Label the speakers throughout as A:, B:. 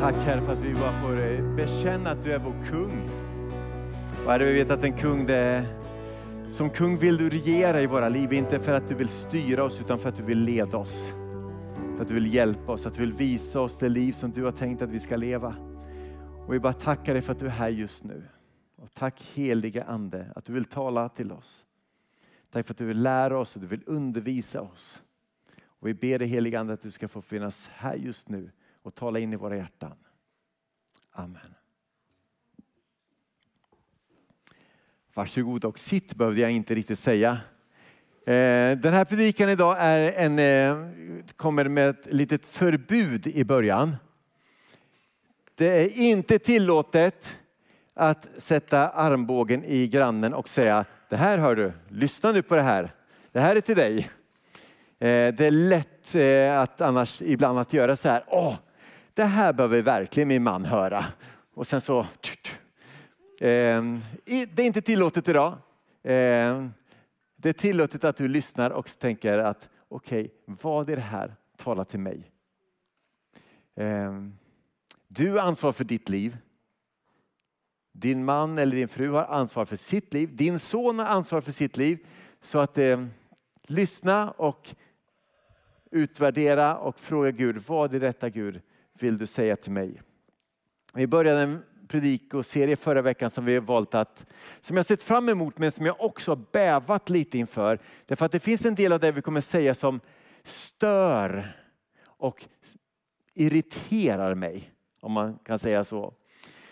A: Tack Herre för att vi bara får eh, bekänna att du är vår kung. Och Herre, vi vet att en kung, det är, som kung vill du regera i våra liv, inte för att du vill styra oss utan för att du vill leda oss. För att du vill hjälpa oss, att du vill visa oss det liv som du har tänkt att vi ska leva. Och vi bara tackar dig för att du är här just nu. Och tack heliga Ande att du vill tala till oss. Tack för att du vill lära oss och du vill undervisa oss. Och vi ber dig heliga Ande att du ska få finnas här just nu och tala in i våra hjärtan. Amen. Varsågod och sitt behövde jag inte riktigt säga. Eh, den här predikan idag är en, eh, kommer med ett litet förbud i början. Det är inte tillåtet att sätta armbågen i grannen och säga, det här hör du, lyssna nu på det här. Det här är till dig. Eh, det är lätt att annars ibland att göra så här, åh, det här behöver verkligen min man höra. Och sen så, ehm, det är inte tillåtet idag. Ehm, det är tillåtet att du lyssnar och tänker att okej, okay, vad är det här? Tala till mig. Ehm, du har ansvar för ditt liv. Din man eller din fru har ansvar för sitt liv. Din son har ansvar för sitt liv. Så att eh, lyssna och utvärdera och fråga Gud, vad är detta Gud vill du säga till mig? Vi började en predikoserie förra veckan som vi har valt att, som jag sett fram emot men som jag också bävat lite inför. Därför att det finns en del av det vi kommer säga som stör och irriterar mig om man kan säga så.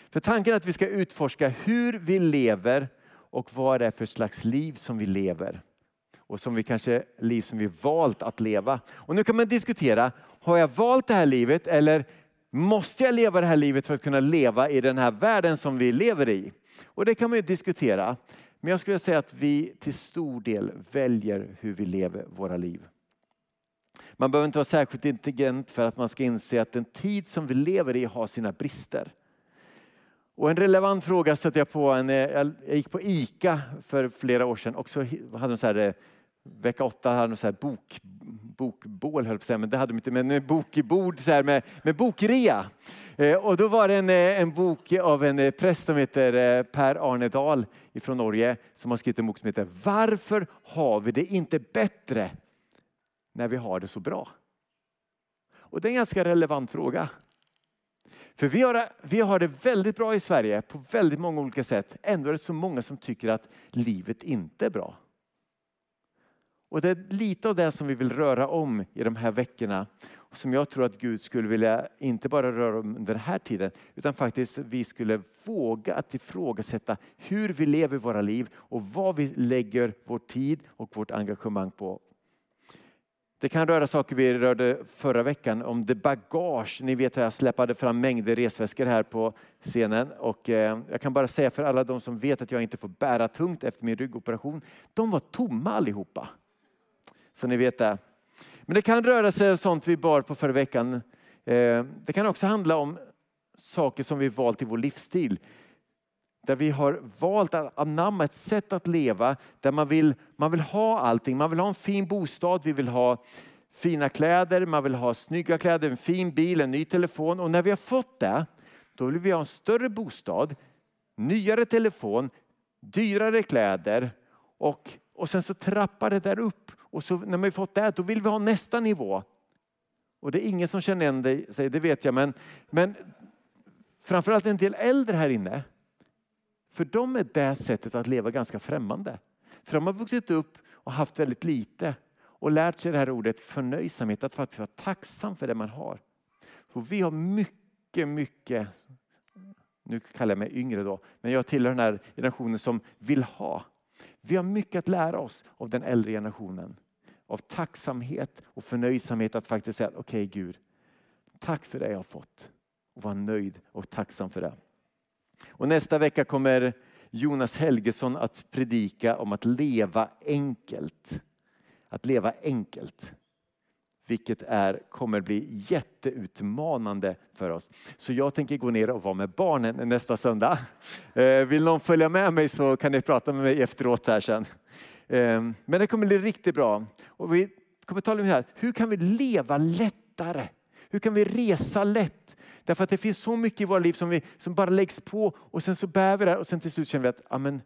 A: För tanken är att vi ska utforska hur vi lever och vad det är för slags liv som vi lever. Och som vi kanske, liv som vi valt att leva. Och nu kan man diskutera, har jag valt det här livet eller måste jag leva det här livet för att kunna leva i den här världen som vi lever i? Och det kan man ju diskutera. Men jag skulle säga att vi till stor del väljer hur vi lever våra liv. Man behöver inte vara särskilt intelligent för att man ska inse att den tid som vi lever i har sina brister. Och en relevant fråga stötte jag på, en, eh, jag gick på ICA för flera år sedan och så hade de så här, eh, vecka åtta hade de så här bok, bokbål, höll på att säga, men det hade de inte, men bokbord så här med, med bokrea. Eh, och då var det en, eh, en bok av en eh, präst som heter eh, Per Arne Dahl från Norge som har skrivit en bok som heter Varför har vi det inte bättre när vi har det så bra? Och det är en ganska relevant fråga. För vi har, vi har det väldigt bra i Sverige på väldigt många olika sätt. Ändå är det så många som tycker att livet inte är bra. Och det är lite av det som vi vill röra om i de här veckorna. Som jag tror att Gud skulle vilja, inte bara röra om under den här tiden, utan faktiskt vi skulle våga att ifrågasätta hur vi lever våra liv och vad vi lägger vår tid och vårt engagemang på. Det kan röra saker vi rörde förra veckan om det bagage. Ni vet att jag släpade fram mängder resväskor här på scenen. Och eh, jag kan bara säga för alla de som vet att jag inte får bära tungt efter min ryggoperation. De var tomma allihopa. Så ni vet det. Men det kan röra sig om sånt vi bar på förra veckan. Eh, det kan också handla om saker som vi valt i vår livsstil. Där vi har valt att anamma ett sätt att leva där man vill, man vill ha allting. Man vill ha en fin bostad, vi vill ha fina kläder, man vill ha snygga kläder, en fin bil, en ny telefon. Och när vi har fått det, då vill vi ha en större bostad, nyare telefon, dyrare kläder och, och sen så trappar det där upp. Och så när vi fått det, då vill vi ha nästa nivå. Och det är ingen som känner igen sig, det vet jag. Men, men framförallt en del äldre här inne för dem är det sättet att leva ganska främmande. För de har vuxit upp och haft väldigt lite och lärt sig det här ordet förnöjsamhet, att faktiskt vara tacksam för det man har. För vi har mycket, mycket, nu kallar jag mig yngre då, men jag tillhör den här generationen som vill ha. Vi har mycket att lära oss av den äldre generationen. Av tacksamhet och förnöjsamhet att faktiskt säga, okej okay, Gud, tack för det jag har fått. Och vara nöjd och tacksam för det. Och nästa vecka kommer Jonas Helgesson att predika om att leva enkelt. Att leva enkelt. Vilket är, kommer bli jätteutmanande för oss. Så jag tänker gå ner och vara med barnen nästa söndag. Eh, vill någon följa med mig så kan ni prata med mig efteråt här sen. Ehm, men det kommer bli riktigt bra. Och vi kommer tala om det här, hur kan vi leva lättare? Hur kan vi resa lätt? Därför att det finns så mycket i våra liv som, vi, som bara läggs på och sen så bär vi det och sen till slut känner vi att amen,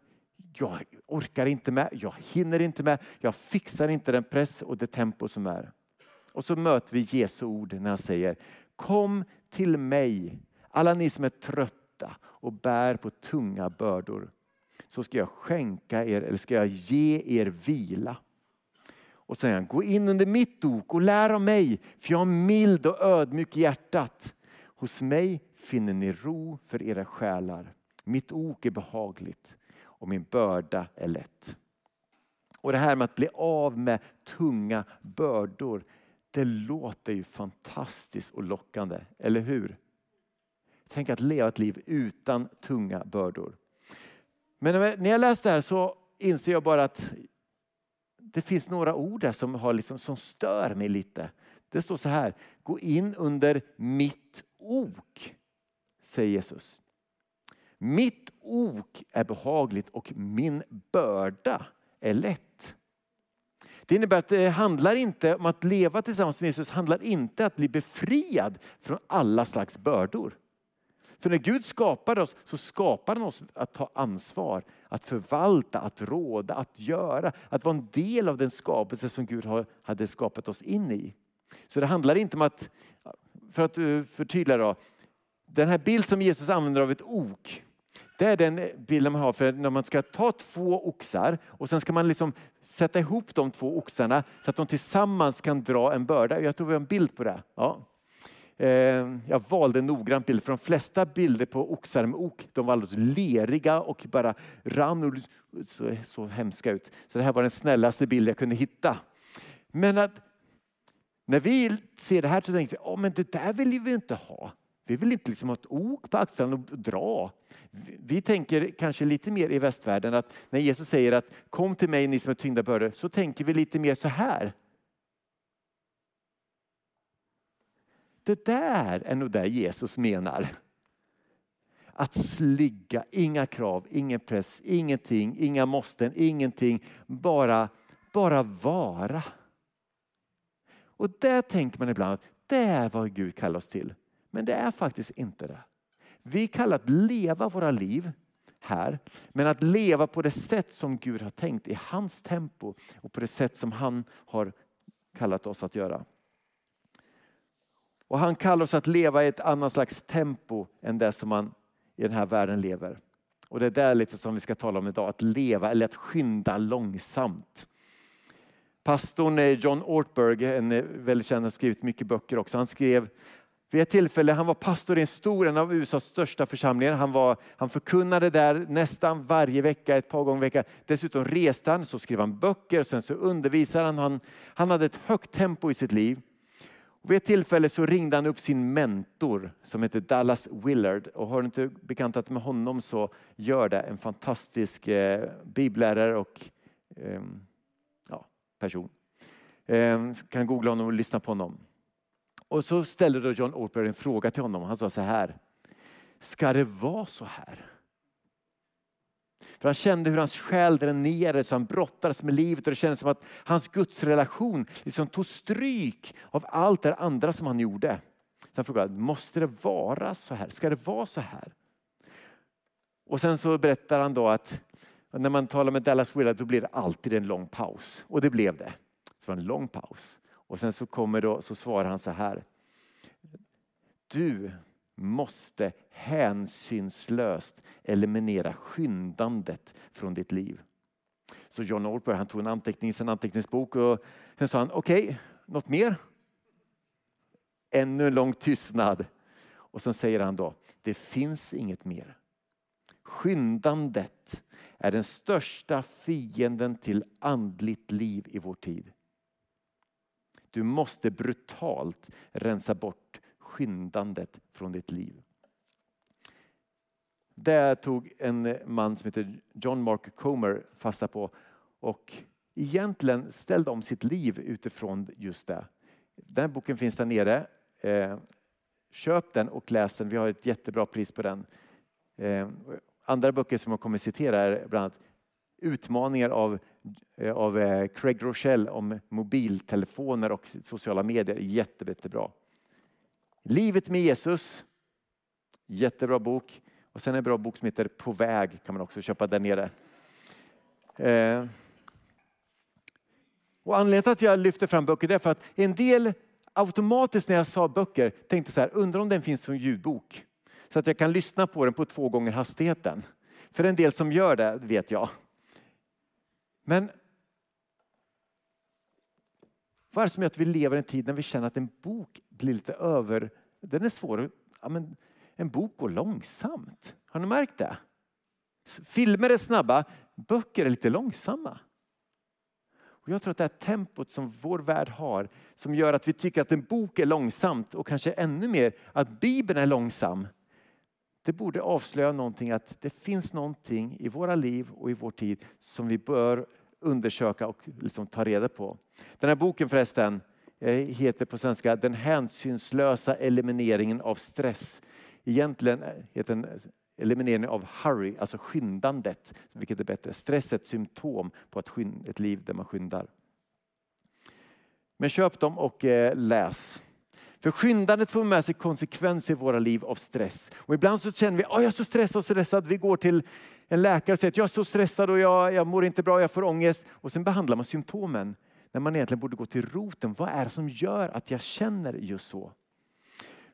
A: jag orkar inte med, jag hinner inte med, jag fixar inte den press och det tempo som är. Och så möter vi Jesu ord när han säger Kom till mig, alla ni som är trötta och bär på tunga bördor. Så ska jag skänka er, eller ska jag ge er vila. Och säger han, gå in under mitt ok och lär av mig, för jag är mild och ödmjuk i hjärtat. Hos mig finner ni ro för era själar. Mitt ok är behagligt och min börda är lätt. Och det här med att bli av med tunga bördor, det låter ju fantastiskt och lockande, eller hur? Tänk att leva ett liv utan tunga bördor. Men när jag läste det här så inser jag bara att det finns några ord där som, har liksom, som stör mig lite. Det står så här, gå in under mitt ok, säger Jesus. Mitt ok är behagligt och min börda är lätt. Det innebär att det handlar inte om att leva tillsammans med Jesus, handlar inte om att bli befriad från alla slags bördor. För när Gud skapade oss så skapade han oss att ta ansvar, att förvalta, att råda, att göra, att vara en del av den skapelse som Gud hade skapat oss in i. Så det handlar inte om att, för att eh, förtydliga då, den här bild som Jesus använder av ett ok, det är den bilden man har för när man ska ta två oxar och sen ska man liksom sätta ihop de två oxarna så att de tillsammans kan dra en börda. Jag tror vi har en bild på det. Ja. Ehm, jag valde en noggrann bild för de flesta bilder på oxar med ok de var alldeles leriga och bara rann och liksom så, så hemska ut. Så det här var den snällaste bild jag kunde hitta. Men att när vi ser det här så tänker vi, oh, men det där vill vi inte ha. Vi vill inte liksom ha ett ok på axlarna och dra. Vi tänker kanske lite mer i västvärlden att när Jesus säger att kom till mig ni som är tyngda bördor så tänker vi lite mer så här. Det där är nog det Jesus menar. Att sligga, inga krav, ingen press, ingenting, inga måsten, ingenting. Bara, bara vara. Och där tänker man ibland att det är vad Gud kallar oss till. Men det är faktiskt inte det. Vi kallar att leva våra liv här, men att leva på det sätt som Gud har tänkt i hans tempo och på det sätt som han har kallat oss att göra. Och han kallar oss att leva i ett annat slags tempo än det som man i den här världen lever. Och det är det lite som vi ska tala om idag, att leva eller att skynda långsamt. Pastorn eh, John Ortberg, en eh, väldigt känd, har skrivit mycket böcker också. Han skrev vid ett tillfälle, han var pastor i en stor, en av USAs största församlingar. Han, var, han förkunnade där nästan varje vecka, ett par gånger i veckan. Dessutom reste han, så skrev han böcker, sen så undervisade han. han. Han hade ett högt tempo i sitt liv. Och vid ett tillfälle så ringde han upp sin mentor som heter Dallas Willard. Och har du inte bekantat med honom så gör det. En fantastisk eh, bibellärare och eh, ja, person. Eh, kan googla honom och lyssna på honom. Och så ställde då John Ortberg en fråga till honom. Han sa så här. Ska det vara så här? För han kände hur hans själ dränerades, han brottades med livet och det kändes som att hans gudsrelation liksom tog stryk av allt det andra som han gjorde. Så han frågade, måste det vara så här? Ska det vara så här? Och sen så berättar han då att när man talar med Dallas Willard då blir det alltid en lång paus. Och det blev det. det var en lång paus. Och sen så, kommer då, så svarar han så här. Du måste hänsynslöst eliminera skyndandet från ditt liv. Så John Orper han tog en anteckning i sin anteckningsbok och sen sa han okej, okay, något mer? Ännu en lång tystnad. Och sen säger han då, det finns inget mer. Skyndandet är den största fienden till andligt liv i vår tid. Du måste brutalt rensa bort skyndandet från ditt liv. Det tog en man som heter John Mark Comer fasta på och egentligen ställde om sitt liv utifrån just det. Den boken finns där nere. Eh, köp den och läs den. Vi har ett jättebra pris på den. Eh, andra böcker som jag kommer citera är bland annat Utmaningar av, eh, av Craig Rochelle om mobiltelefoner och sociala medier. Jätte, jättebra. Livet med Jesus, jättebra bok. Och sen en bra bok som heter På väg, kan man också köpa där nere. Eh. Och anledningen till att jag lyfter fram böcker är för att en del automatiskt när jag sa böcker tänkte så här, undrar om den finns som ljudbok. Så att jag kan lyssna på den på två gånger hastigheten. För en del som gör det vet jag. Men vad är det som gör att vi lever i en tid när vi känner att en bok blir lite över... Den är svår. Ja, men en bok går långsamt. Har ni märkt det? Filmer är snabba, böcker är lite långsamma. Och jag tror att det här tempot som vår värld har, som gör att vi tycker att en bok är långsamt och kanske ännu mer att Bibeln är långsam. Det borde avslöja någonting att det finns någonting i våra liv och i vår tid som vi bör undersöka och liksom ta reda på. Den här boken förresten Eh, heter på svenska Den hänsynslösa elimineringen av stress. Egentligen eh, heter den eh, eliminering av hurry, alltså skyndandet. Vilket är bättre? Stress är ett symptom på ett, ett liv där man skyndar. Men köp dem och läs. För skyndandet får med sig konsekvenser i våra liv av stress. Och ibland så känner vi att oh, jag är så stressad, och stressad. Vi går till en läkare och säger att jag är så stressad och jag, jag mår inte bra, jag får ångest. Och sen behandlar man symptomen. När man egentligen borde gå till roten. Vad är det som gör att jag känner just så?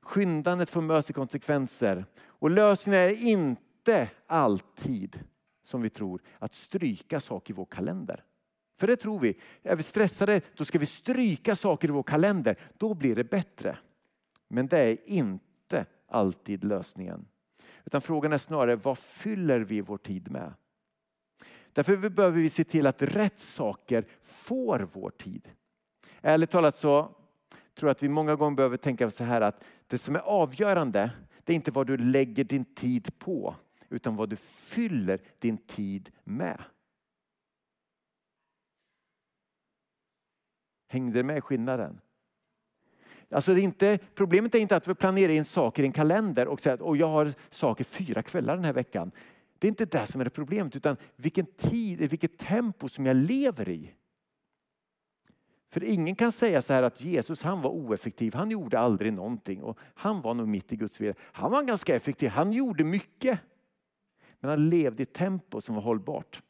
A: Skyndandet får med sig konsekvenser. Och lösningen är inte alltid, som vi tror, att stryka saker i vår kalender. För det tror vi. Är vi stressade, då ska vi stryka saker i vår kalender. Då blir det bättre. Men det är inte alltid lösningen. Utan frågan är snarare, vad fyller vi vår tid med? Därför behöver vi se till att rätt saker får vår tid. Ärligt talat så tror jag att vi många gånger behöver tänka så här att det som är avgörande, det är inte vad du lägger din tid på, utan vad du fyller din tid med. Hängde det med skillnaden? Alltså det är inte, problemet är inte att vi planerar in saker i en kalender och säger att och jag har saker fyra kvällar den här veckan. Det är inte det som är det problemet utan vilken tid, vilket tempo som jag lever i. För ingen kan säga så här att Jesus han var oeffektiv, han gjorde aldrig någonting och han var nog mitt i Guds vilja. Han var ganska effektiv, han gjorde mycket. Men han levde i ett tempo som var hållbart.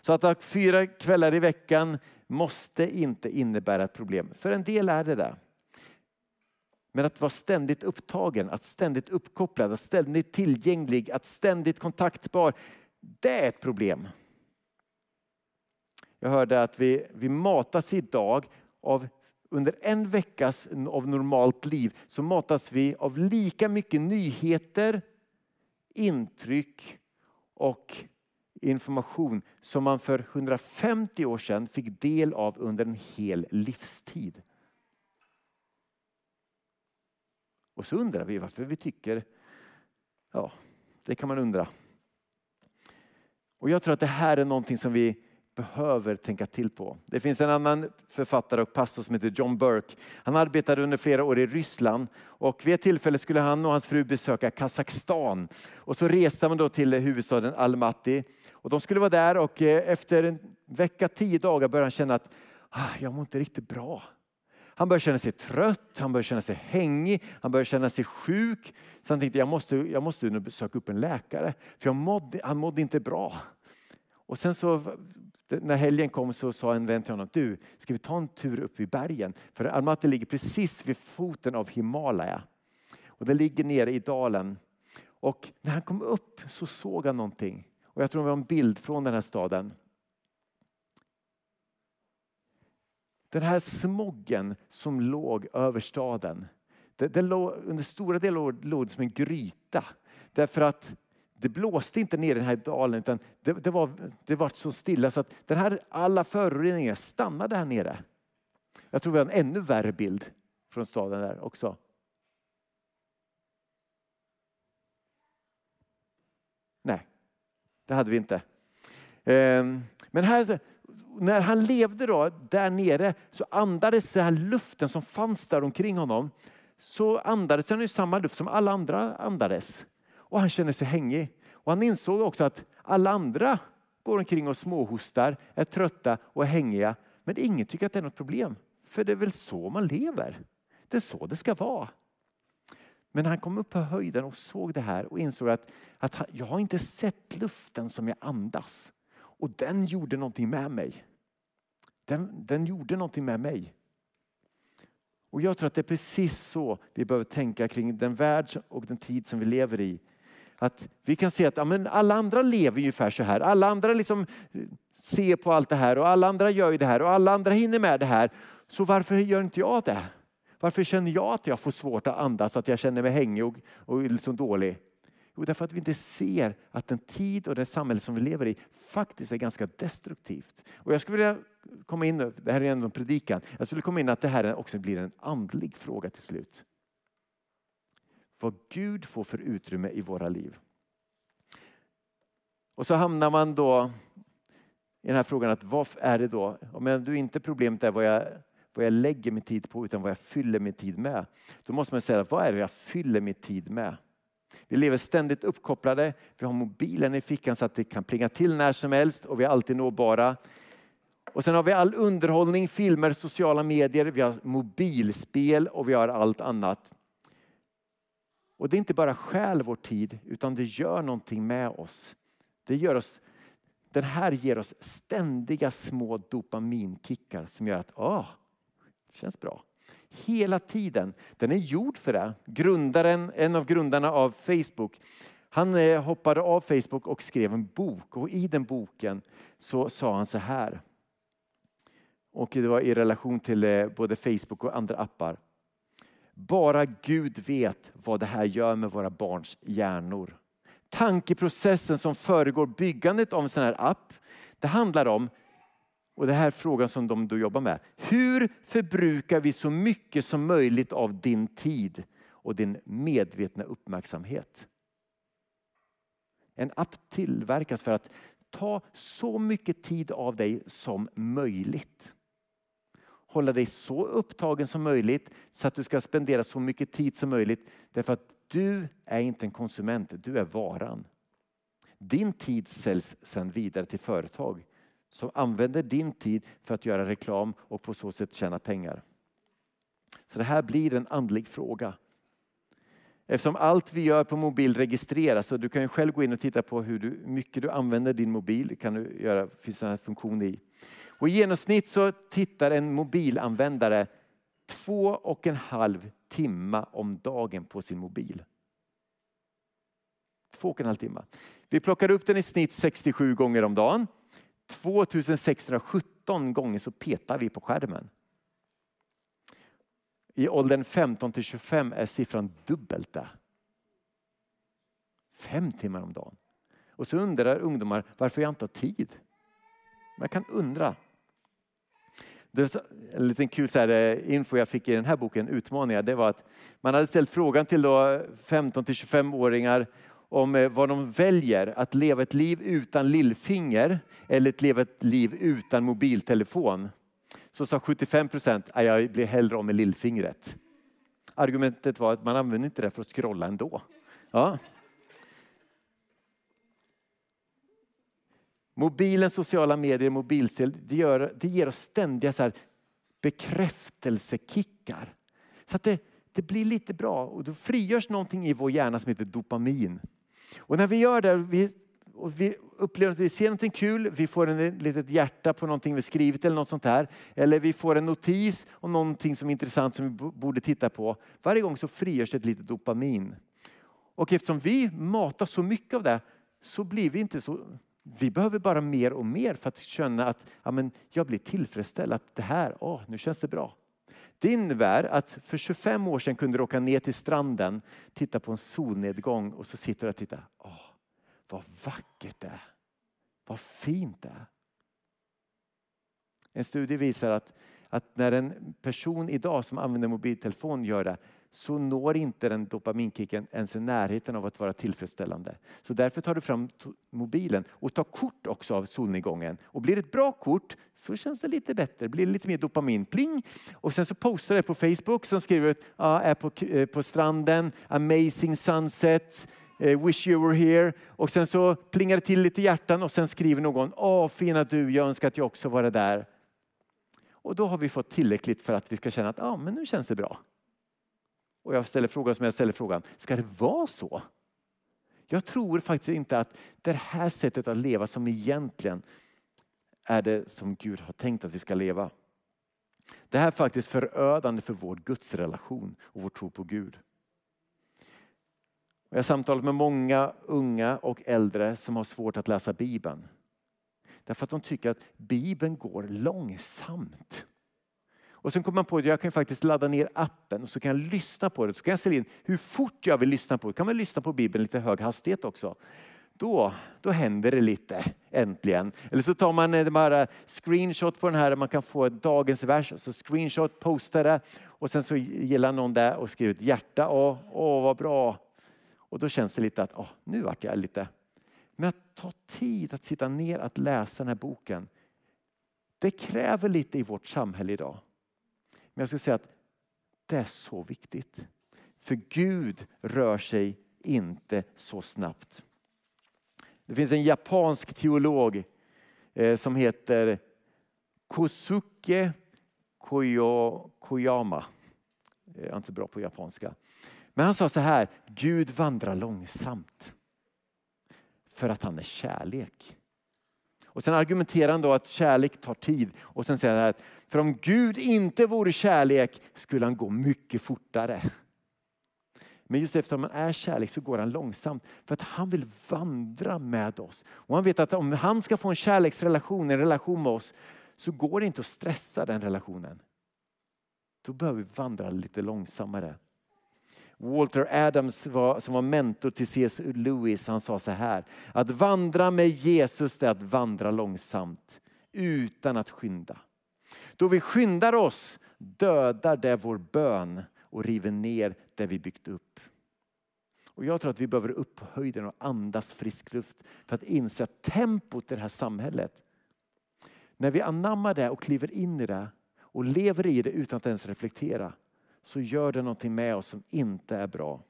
A: Så att ha fyra kvällar i veckan måste inte innebära ett problem. För en del är det det. Men att vara ständigt upptagen, att ständigt uppkopplad, att ständigt tillgänglig, att ständigt kontaktbar. Det är ett problem. Jag hörde att vi, vi matas idag av under en veckas av normalt liv så matas vi av lika mycket nyheter, intryck och information som man för 150 år sedan fick del av under en hel livstid. Och så undrar vi varför vi tycker, ja, det kan man undra. Och jag tror att det här är någonting som vi behöver tänka till på. Det finns en annan författare och pastor som heter John Burke. Han arbetade under flera år i Ryssland och vid ett tillfälle skulle han och hans fru besöka Kazakstan. Och så reste man då till huvudstaden Almaty och de skulle vara där och eh, efter en vecka, tio dagar började han känna att ah, jag mår inte riktigt bra. Han började känna sig trött, han började känna sig hängig, han började känna sig sjuk. Så han tänkte jag måste, jag måste söka upp en läkare, för jag mådde, han mådde inte bra. Och sen så när helgen kom så sa en vän till honom, du ska vi ta en tur upp i bergen? För Almaty ligger precis vid foten av Himalaya. Och det ligger nere i dalen. Och när han kom upp så såg han någonting. Och jag tror det var en bild från den här staden. Den här smoggen som låg över staden, den låg, under stora delar låg som en gryta. Därför att det blåste inte ner i den här dalen utan det, det, var, det var så stilla så att den här, alla föroreningar stannade här nere. Jag tror vi har en ännu värre bild från staden där också. Nej, det hade vi inte. Ehm, men här, när han levde då där nere så andades den här luften som fanns där omkring honom. Så andades han ju samma luft som alla andra andades. Och han kände sig hängig. Och han insåg också att alla andra går omkring och småhostar, är trötta och är hängiga. Men ingen tycker att det är något problem. För det är väl så man lever. Det är så det ska vara. Men han kom upp på höjden och såg det här och insåg att, att jag har inte sett luften som jag andas. Och den gjorde någonting med mig. Den, den gjorde någonting med mig. Och jag tror att det är precis så vi behöver tänka kring den värld och den tid som vi lever i. Att vi kan se att ja, men alla andra lever ungefär så här. Alla andra liksom eh, ser på allt det här och alla andra gör ju det här och alla andra hinner med det här. Så varför gör inte jag det? Varför känner jag att jag får svårt att andas, att jag känner mig hängig och, och liksom dålig? Jo, därför att vi inte ser att den tid och det samhälle som vi lever i faktiskt är ganska destruktivt. Och jag skulle vilja komma in, det här är ändå en predikan, jag skulle komma in att det här också blir en andlig fråga till slut. Vad Gud får för utrymme i våra liv. Och så hamnar man då i den här frågan att vad är det då? Om du inte problemet är vad jag, vad jag lägger min tid på utan vad jag fyller min tid med. Då måste man säga, vad är det jag fyller min tid med? Vi lever ständigt uppkopplade, vi har mobilen i fickan så att det kan plinga till när som helst och vi är alltid nåbara. Och sen har vi all underhållning, filmer, sociala medier, vi har mobilspel och vi har allt annat. Och det är inte bara stjäl vår tid utan det gör någonting med oss. Det gör oss den här ger oss ständiga små dopaminkickar som gör att åh, det känns bra. Hela tiden. Den är gjord för det. Grundaren, en av grundarna av Facebook, han eh, hoppade av Facebook och skrev en bok och i den boken så sa han så här. Och det var i relation till eh, både Facebook och andra appar. Bara Gud vet vad det här gör med våra barns hjärnor tankeprocessen som föregår byggandet av en sån här app. Det handlar om, och det här är frågan som de då jobbar med. Hur förbrukar vi så mycket som möjligt av din tid och din medvetna uppmärksamhet? En app tillverkas för att ta så mycket tid av dig som möjligt. Hålla dig så upptagen som möjligt så att du ska spendera så mycket tid som möjligt. Därför att du är inte en konsument, du är varan. Din tid säljs sedan vidare till företag som använder din tid för att göra reklam och på så sätt tjäna pengar. Så det här blir en andlig fråga. Eftersom allt vi gör på mobil registreras, så du kan ju själv gå in och titta på hur du, mycket du använder din mobil. Det kan du göra, finns en funktion i. Och I genomsnitt så tittar en mobilanvändare två och en halv timme om dagen på sin mobil. Två och en halv timme. Vi plockar upp den i snitt 67 gånger om dagen. 2617 gånger så petar vi på skärmen. I åldern 15 till 25 är siffran dubbelt det. Fem timmar om dagen. Och så undrar ungdomar varför jag inte har tid. Man kan undra. Det en liten kul så här, eh, info jag fick i den här boken, Utmaningar, det var att man hade ställt frågan till 15 till 25-åringar om eh, vad de väljer, att leva ett liv utan lillfinger eller att leva ett liv utan mobiltelefon. Så sa 75 procent, jag blir hellre av med lillfingret. Argumentet var att man använder inte det för att scrolla ändå. Ja. Mobilen, sociala medier, mobilstil, det, gör, det ger oss ständiga så här bekräftelsekickar. Så att det, det blir lite bra och då frigörs någonting i vår hjärna som heter dopamin. Och när vi gör det, vi, och vi upplever att vi ser någonting kul, vi får ett litet hjärta på någonting vi skrivit eller något sånt här. Eller vi får en notis om någonting som är intressant som vi borde titta på. Varje gång så frigörs ett litet dopamin. Och eftersom vi matar så mycket av det så blir vi inte så vi behöver bara mer och mer för att känna att ja, men jag blir tillfredsställd. Att det här, åh, nu känns det bra. Det innebär att för 25 år sedan kunde du åka ner till stranden, titta på en solnedgång och så sitter du och tittar. Åh, vad vackert det är. Vad fint det är. En studie visar att, att när en person idag som använder mobiltelefon gör det så når inte den dopaminkicken ens i närheten av att vara tillfredsställande. Så därför tar du fram mobilen och tar kort också av solnedgången. Och blir det ett bra kort så känns det lite bättre, blir det lite mer dopamin. Pling! Och sen så postar du på Facebook, som skriver att ja, är på, eh, på stranden, amazing sunset, eh, wish you were here. Och sen så plingar det till lite hjärtan och sen skriver någon, åh fina du, jag önskar att jag också var där. Och då har vi fått tillräckligt för att vi ska känna att ah, men nu känns det bra. Och jag ställer frågan som jag ställer frågan, ska det vara så? Jag tror faktiskt inte att det här sättet att leva som egentligen är det som Gud har tänkt att vi ska leva. Det här är faktiskt förödande för vår gudsrelation och vår tro på Gud. Jag har samtalat med många unga och äldre som har svårt att läsa Bibeln. Därför att de tycker att Bibeln går långsamt. Och sen kommer man på att jag kan faktiskt ladda ner appen och så kan jag lyssna på det. Så kan jag ställa in hur fort jag vill lyssna på det. kan man lyssna på Bibeln lite hög hastighet också. Då, då händer det lite, äntligen. Eller så tar man eh, en eh, screenshot på den här, man kan få dagens vers, så screenshot, postar det och sen så gillar någon det och skriver ett hjärta. Åh, åh vad bra. Och då känns det lite att, åh, nu vart jag lite... Men att ta tid att sitta ner att läsa den här boken, det kräver lite i vårt samhälle idag. Men jag skulle säga att det är så viktigt. För Gud rör sig inte så snabbt. Det finns en japansk teolog eh, som heter Kosuke Koyama. Eh, jag är inte bra på japanska. Men han sa så här, Gud vandrar långsamt. För att han är kärlek. Och sen argumenterar han då att kärlek tar tid. Och sen säger han att för om Gud inte vore kärlek skulle han gå mycket fortare. Men just eftersom han är kärlek så går han långsamt för att han vill vandra med oss. Och han vet att om han ska få en kärleksrelation, en relation med oss, så går det inte att stressa den relationen. Då behöver vi vandra lite långsammare. Walter Adams var, som var mentor till C.S. Lewis, han sa så här. Att vandra med Jesus är att vandra långsamt utan att skynda. Då vi skyndar oss dödar det vår bön och river ner det vi byggt upp. Och jag tror att vi behöver upp på höjden och andas frisk luft för att inse att tempot i det här samhället, när vi anammar det och kliver in i det och lever i det utan att ens reflektera, så gör det någonting med oss som inte är bra.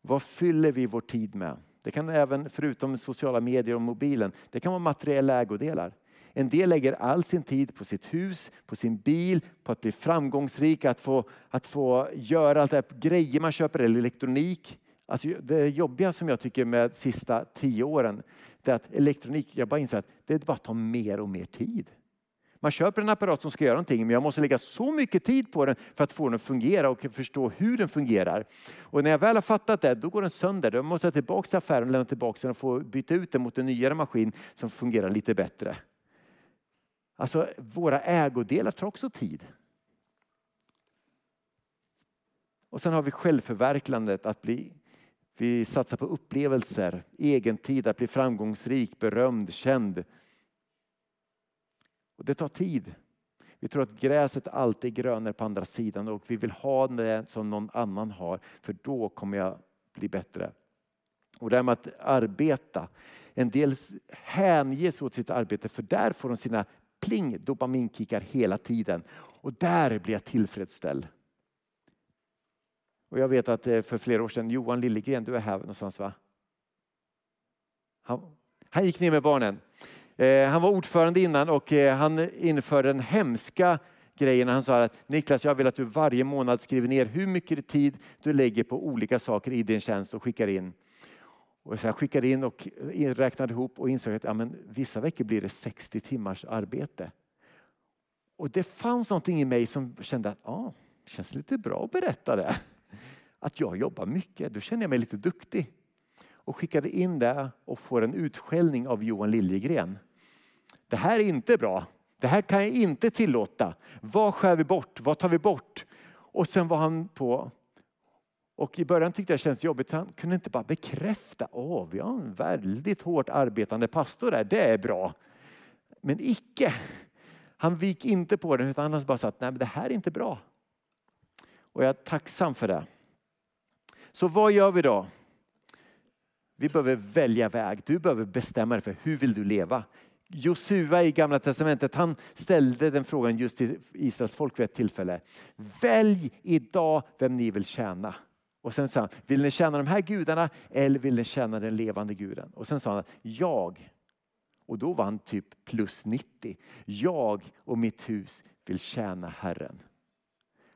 A: Vad fyller vi vår tid med? Det kan även, förutom sociala medier och mobilen, det kan vara materiella ägodelar. En del lägger all sin tid på sitt hus, på sin bil, på att bli framgångsrik, att få, att få göra allt det här, grejer man köper, eller elektronik. Alltså det jobbiga som jag tycker med de sista tio åren, det är att elektronik, jag bara inser att det bara tar mer och mer tid. Man köper en apparat som ska göra någonting men jag måste lägga så mycket tid på den för att få den att fungera och förstå hur den fungerar. Och när jag väl har fattat det, då går den sönder. Då måste jag tillbaka till affären och lämna tillbaka den och få byta ut den mot en nyare maskin som fungerar lite bättre. Alltså våra ägodelar tar också tid. Och sen har vi självförverklandet att bli vi satsar på upplevelser, egen tid, att bli framgångsrik, berömd, känd. Och det tar tid. Vi tror att gräset alltid är grönare på andra sidan och vi vill ha det som någon annan har för då kommer jag bli bättre. Och det här med att arbeta. En del hänges åt sitt arbete för där får de sina pling dopaminkickar hela tiden. Och där blir jag tillfredsställd. Och jag vet att eh, för flera år sedan, Johan Liljegren, du är här någonstans va? Han, han gick ner med barnen. Eh, han var ordförande innan och eh, han införde den hemska grejen. Han sa att Niklas, jag vill att du varje månad skriver ner hur mycket tid du lägger på olika saker i din tjänst och skickar in. Och så jag skickade in och räknade ihop och insåg att ja, men vissa veckor blir det 60 timmars arbete. Och det fanns någonting i mig som kände att ja, det känns lite bra att berätta det. Att jag jobbar mycket, då känner jag mig lite duktig. Och skickade in det och får en utskällning av Johan Liljegren. Det här är inte bra. Det här kan jag inte tillåta. Vad skär vi bort? Vad tar vi bort? Och sen var han på och i början tyckte jag det kändes jobbigt. Han kunde inte bara bekräfta. Åh, vi har en väldigt hårt arbetande pastor där. Det är bra. Men icke. Han vik inte på den utan han bara sa att Nej, men det här är inte bra. Och jag är tacksam för det. Så vad gör vi då? Vi behöver välja väg. Du behöver bestämma dig för hur vill du leva? Josua i gamla testamentet han ställde den frågan just till Israels folk vid ett tillfälle. Välj idag vem ni vill tjäna. Och sen sa han, vill ni tjäna de här gudarna eller vill ni tjäna den levande guden? Och sen sa han, jag. Och då var han typ plus 90. Jag och mitt hus vill tjäna Herren.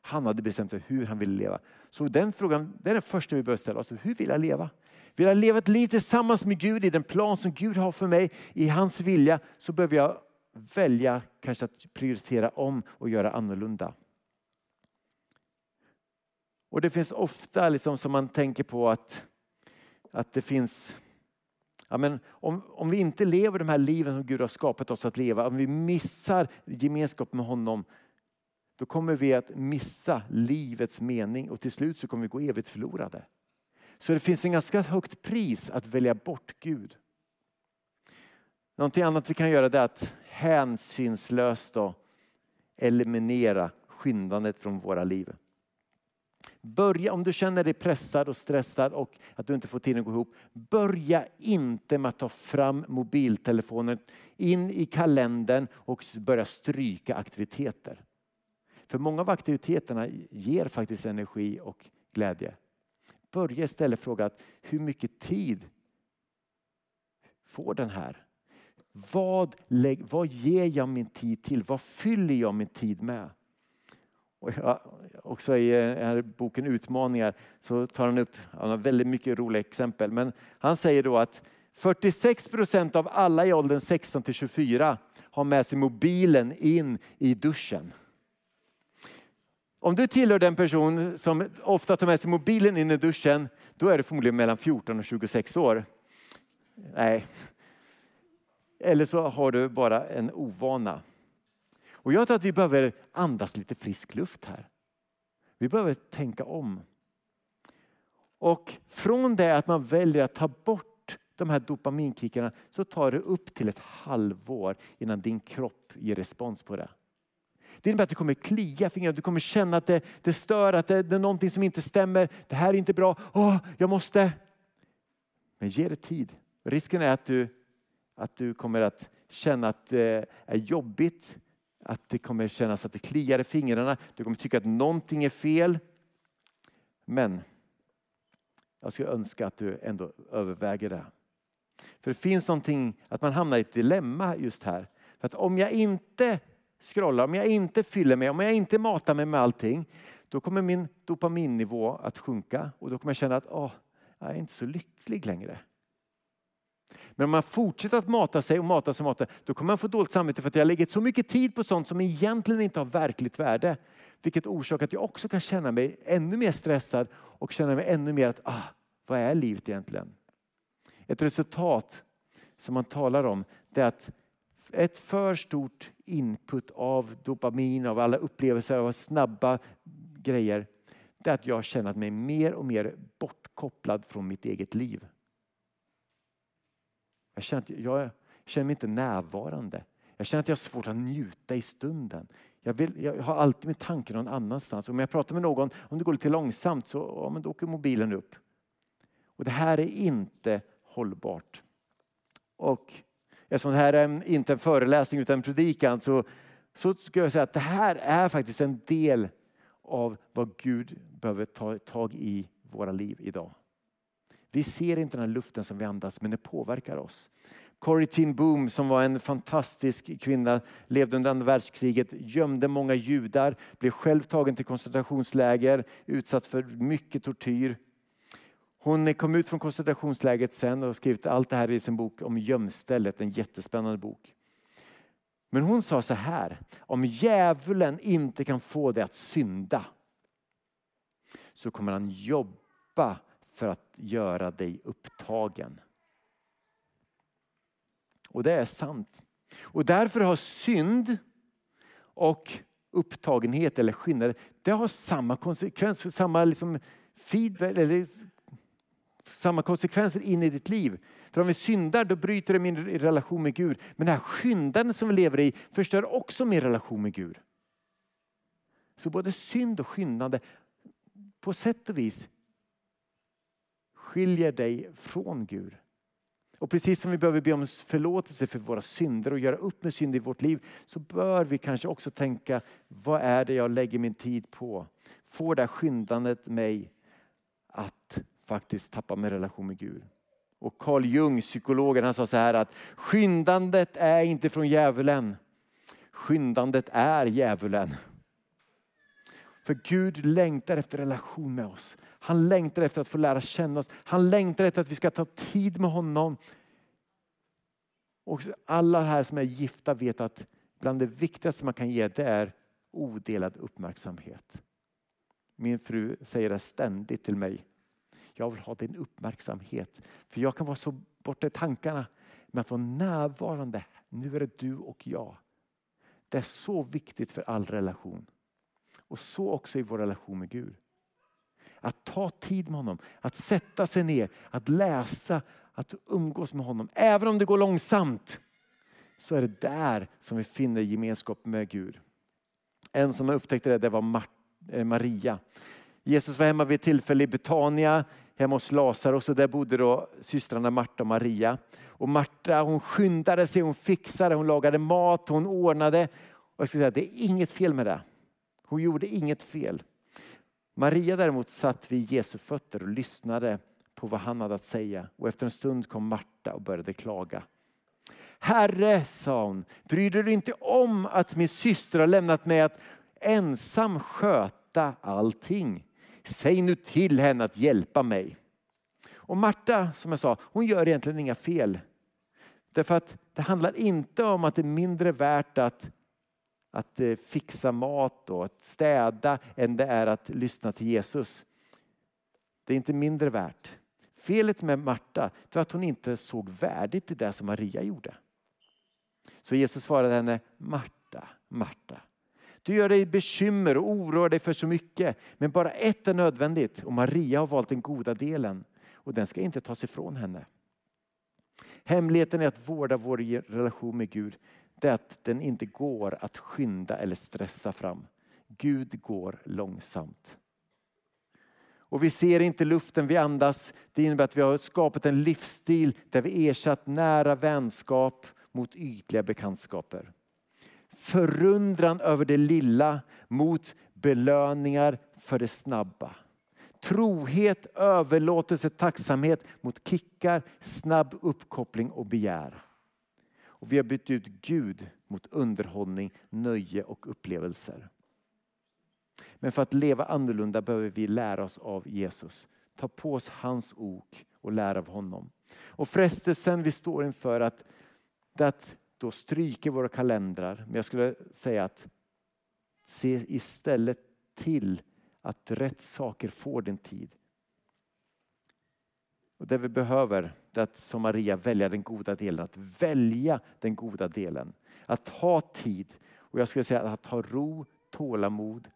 A: Han hade bestämt hur han ville leva. Så den frågan det är den första vi bör ställa oss. Hur vill jag leva? Vill jag leva ett liv tillsammans med Gud i den plan som Gud har för mig, i hans vilja, så behöver jag välja kanske att prioritera om och göra annorlunda. Och det finns ofta liksom som man tänker på att, att det finns Ja, men om, om vi inte lever de här liven som Gud har skapat oss att leva, om vi missar gemenskap med honom, då kommer vi att missa livets mening och till slut så kommer vi gå evigt förlorade. Så det finns en ganska högt pris att välja bort Gud. Någonting annat vi kan göra är att hänsynslöst då eliminera skyndandet från våra liv. Börja, om du känner dig pressad och stressad och att du inte får tiden att gå ihop. Börja inte med att ta fram mobiltelefonen, in i kalendern och börja stryka aktiviteter. För många av aktiviteterna ger faktiskt energi och glädje. Börja istället fråga att hur mycket tid får den här? Vad, vad ger jag min tid till? Vad fyller jag min tid med? Och jag, också i eh, den här boken Utmaningar så tar han upp han har väldigt mycket roliga exempel. Men han säger då att 46 procent av alla i åldern 16 till 24 har med sig mobilen in i duschen. Om du tillhör den person som ofta tar med sig mobilen in i duschen, då är du förmodligen mellan 14 och 26 år. Nej. Eller så har du bara en ovana. Och jag tror att vi behöver andas lite frisk luft här. Vi behöver tänka om. Och från det att man väljer att ta bort de här dopaminkickarna så tar det upp till ett halvår innan din kropp ger respons på det. Det innebär att du kommer klia fingrarna, du kommer känna att det, det stör, att det, det, är någonting som inte stämmer. Det här är inte bra, Åh, jag måste. Men ge det tid. Risken är att du, att du kommer att känna att det är jobbigt att det kommer kännas att det kliar i fingrarna. Du kommer tycka att någonting är fel. Men jag skulle önska att du ändå överväger det. För det finns någonting, att man hamnar i ett dilemma just här. För att om jag inte scrollar, om jag inte fyller mig, om jag inte matar mig med allting, då kommer min dopaminnivå att sjunka och då kommer jag känna att åh, jag är inte så lycklig längre. Men om man fortsätter att mata sig och mata sig och mata då kommer man få dåligt samvete för att jag har lägger så mycket tid på sånt som egentligen inte har verkligt värde. Vilket orsakar att jag också kan känna mig ännu mer stressad och känna mig ännu mer att, ah, vad är livet egentligen? Ett resultat som man talar om det är att ett för stort input av dopamin, av alla upplevelser, av snabba grejer. Det är att jag känner mig mer och mer bortkopplad från mitt eget liv. Jag känner, att jag känner mig inte närvarande. Jag känner att jag har svårt att njuta i stunden. Jag, vill, jag har alltid min tanke någon annanstans. Om jag pratar med någon, om det går lite långsamt så ja, men då åker mobilen upp. Och Det här är inte hållbart. Och eftersom det här är inte en föreläsning utan en predikan så, så skulle jag säga att det här är faktiskt en del av vad Gud behöver ta tag i våra liv idag. Vi ser inte den här luften som vi andas men den påverkar oss. Corrie ten Boom som var en fantastisk kvinna, levde under andra världskriget, gömde många judar, blev själv tagen till koncentrationsläger, utsatt för mycket tortyr. Hon kom ut från koncentrationslägret sen och har skrivit allt det här i sin bok om gömstället, en jättespännande bok. Men hon sa så här, om djävulen inte kan få dig att synda så kommer han jobba för att göra dig upptagen. Och det är sant. Och därför har synd och upptagenhet eller skillnader, det har samma konsekvens, samma liksom feedback, eller samma konsekvenser in i ditt liv. För om vi syndar då bryter det min relation med Gud. Men det här skyndandet som vi lever i förstör också min relation med Gud. Så både synd och skyndande på sätt och vis skiljer dig från Gud. Och precis som vi behöver be om förlåtelse för våra synder och göra upp med synd i vårt liv så bör vi kanske också tänka, vad är det jag lägger min tid på? Får det här skyndandet mig att faktiskt tappa min relation med Gud? Och Carl Jung, psykologen, han sa så här att skyndandet är inte från djävulen. Skyndandet är djävulen. För Gud längtar efter relation med oss. Han längtar efter att få lära känna oss. Han längtar efter att vi ska ta tid med honom. Och alla här som är gifta vet att bland det viktigaste man kan ge det är odelad uppmärksamhet. Min fru säger det ständigt till mig. Jag vill ha din uppmärksamhet. För jag kan vara så borta i tankarna Men att vara närvarande. Nu är det du och jag. Det är så viktigt för all relation. Och så också i vår relation med Gud. Att ta tid med honom, att sätta sig ner, att läsa, att umgås med honom. Även om det går långsamt så är det där som vi finner gemenskap med Gud. En som upptäckte det, det var eh, Maria. Jesus var hemma vid ett tillfälle i Betania, hemma hos Lazarus och där bodde då systrarna Marta och Maria. Och Marta hon skyndade sig, hon fixade, hon lagade mat, hon ordnade. Och jag ska säga, det är inget fel med det. Hon gjorde inget fel. Maria däremot satt vid Jesu fötter och lyssnade på vad han hade att säga. Och efter en stund kom Marta och började klaga. Herre, sa hon, bryr du dig inte om att min syster har lämnat mig att ensam sköta allting? Säg nu till henne att hjälpa mig. Och Marta, som jag sa, hon gör egentligen inga fel. Därför att det handlar inte om att det är mindre värt att, att eh, fixa mat och att städa än det är att lyssna till Jesus. Det är inte mindre värt. Felet med Marta var att hon inte såg värdet i det som Maria gjorde. Så Jesus svarade henne, Marta, Marta. Du gör dig bekymmer och oroar dig för så mycket. Men bara ett är nödvändigt och Maria har valt den goda delen. Och den ska inte tas ifrån henne. Hemligheten är att vårda vår relation med Gud. Det är att den inte går att skynda eller stressa fram. Gud går långsamt. Och vi ser inte luften vi andas. Det innebär att vi har skapat en livsstil där vi ersatt nära vänskap mot ytliga bekantskaper. Förundran över det lilla mot belöningar för det snabba. Trohet, överlåtelse, tacksamhet mot kickar, snabb uppkoppling och begär. Och vi har bytt ut Gud mot underhållning, nöje och upplevelser. Men för att leva annorlunda behöver vi lära oss av Jesus. Ta på oss hans ok och lära av honom. Och frestelsen vi står inför att, att då stryka våra kalendrar. Men jag skulle säga att se istället till att rätt saker får din tid. Och det vi behöver är att som Maria välja den goda delen, att välja den goda delen. Att ha tid och jag skulle säga att ha ro, tålamod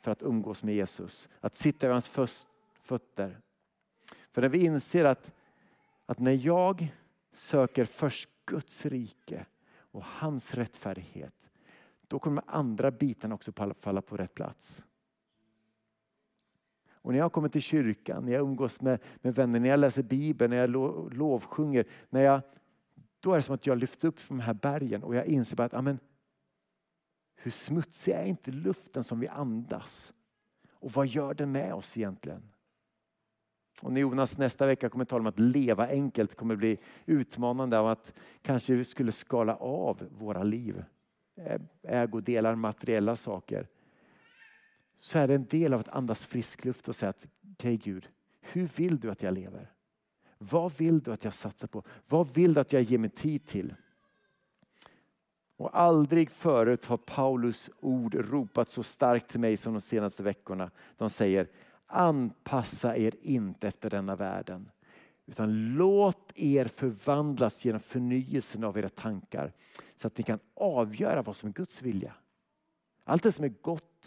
A: för att umgås med Jesus. Att sitta vid hans fötter. För när vi inser att, att när jag söker först Guds rike och hans rättfärdighet, då kommer andra bitarna också falla på rätt plats. Och när jag kommer till kyrkan, när jag umgås med, med vänner, när jag läser Bibeln, när jag lo, lovsjunger, när jag, då är det som att jag lyfter upp de här bergen och jag inser bara att amen, hur smutsig är inte luften som vi andas? Och vad gör den med oss egentligen? Och när Jonas nästa vecka kommer att tala om att leva enkelt kommer att bli utmanande av att kanske vi skulle skala av våra liv. Ägodelar, materiella saker. Så är det en del av att andas frisk luft och säga att okej okay, Gud, hur vill du att jag lever? Vad vill du att jag satsar på? Vad vill du att jag ger mig tid till? Och aldrig förut har Paulus ord ropat så starkt till mig som de senaste veckorna. De säger anpassa er inte efter denna världen. Utan låt er förvandlas genom förnyelsen av era tankar. Så att ni kan avgöra vad som är Guds vilja. Allt det som är gott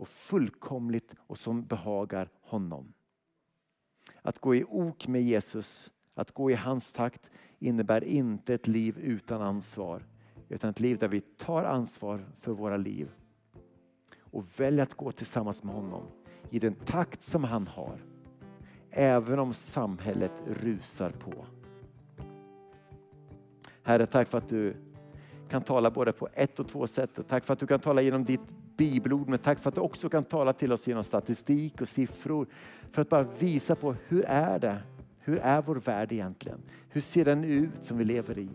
A: och fullkomligt och som behagar honom. Att gå i ok med Jesus, att gå i hans takt innebär inte ett liv utan ansvar. Utan ett liv där vi tar ansvar för våra liv och väljer att gå tillsammans med honom i den takt som han har. Även om samhället rusar på. Herre, tack för att du kan tala både på ett och två sätt. Tack för att du kan tala genom ditt bibelord, men tack för att du också kan tala till oss genom statistik och siffror. För att bara visa på hur är det? Hur är vår värld egentligen? Hur ser den ut som vi lever i?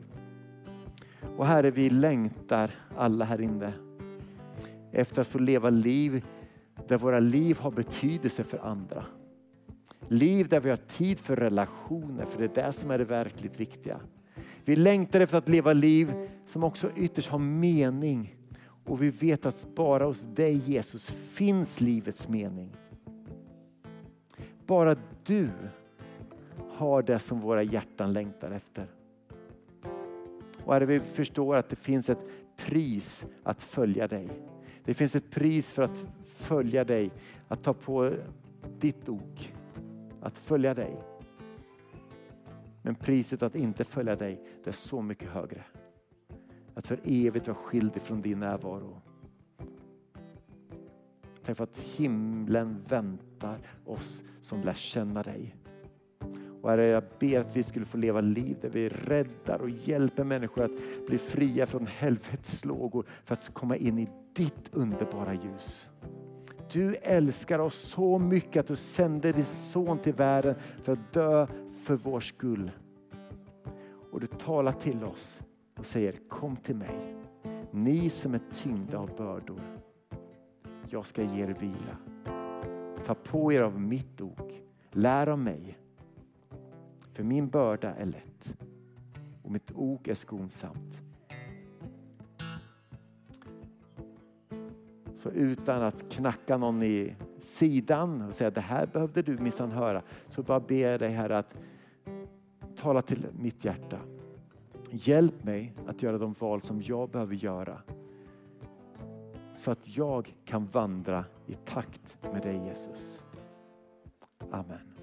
A: Och Herre, vi längtar alla här inne efter att få leva liv där våra liv har betydelse för andra. Liv där vi har tid för relationer, för det är det som är det verkligt viktiga. Vi längtar efter att leva liv som också ytterst har mening. Och vi vet att bara hos dig Jesus finns livets mening. Bara du har det som våra hjärtan längtar efter. Och Herre, vi förstår att det finns ett pris att följa dig. Det finns ett pris för att följa dig, att ta på ditt ok, att följa dig. Men priset att inte följa dig, det är så mycket högre. Att för evigt vara skild ifrån din närvaro. Tack för att himlen väntar oss som lär känna dig. Och herre, jag ber att vi skulle få leva liv där vi räddar och hjälper människor att bli fria från helvetets lågor för att komma in i ditt underbara ljus. Du älskar oss så mycket att du sände din son till världen för att dö för vår skull. Och du talar till oss och säger kom till mig. Ni som är tyngda av bördor. Jag ska ge er vila. Ta på er av mitt ok. Lär av mig. För min börda är lätt och mitt ok är skonsamt. Så utan att knacka någon i sidan och säga det här behövde du minsann höra. Så bara ber jag dig här att tala till mitt hjärta. Hjälp mig att göra de val som jag behöver göra. Så att jag kan vandra i takt med dig Jesus. Amen.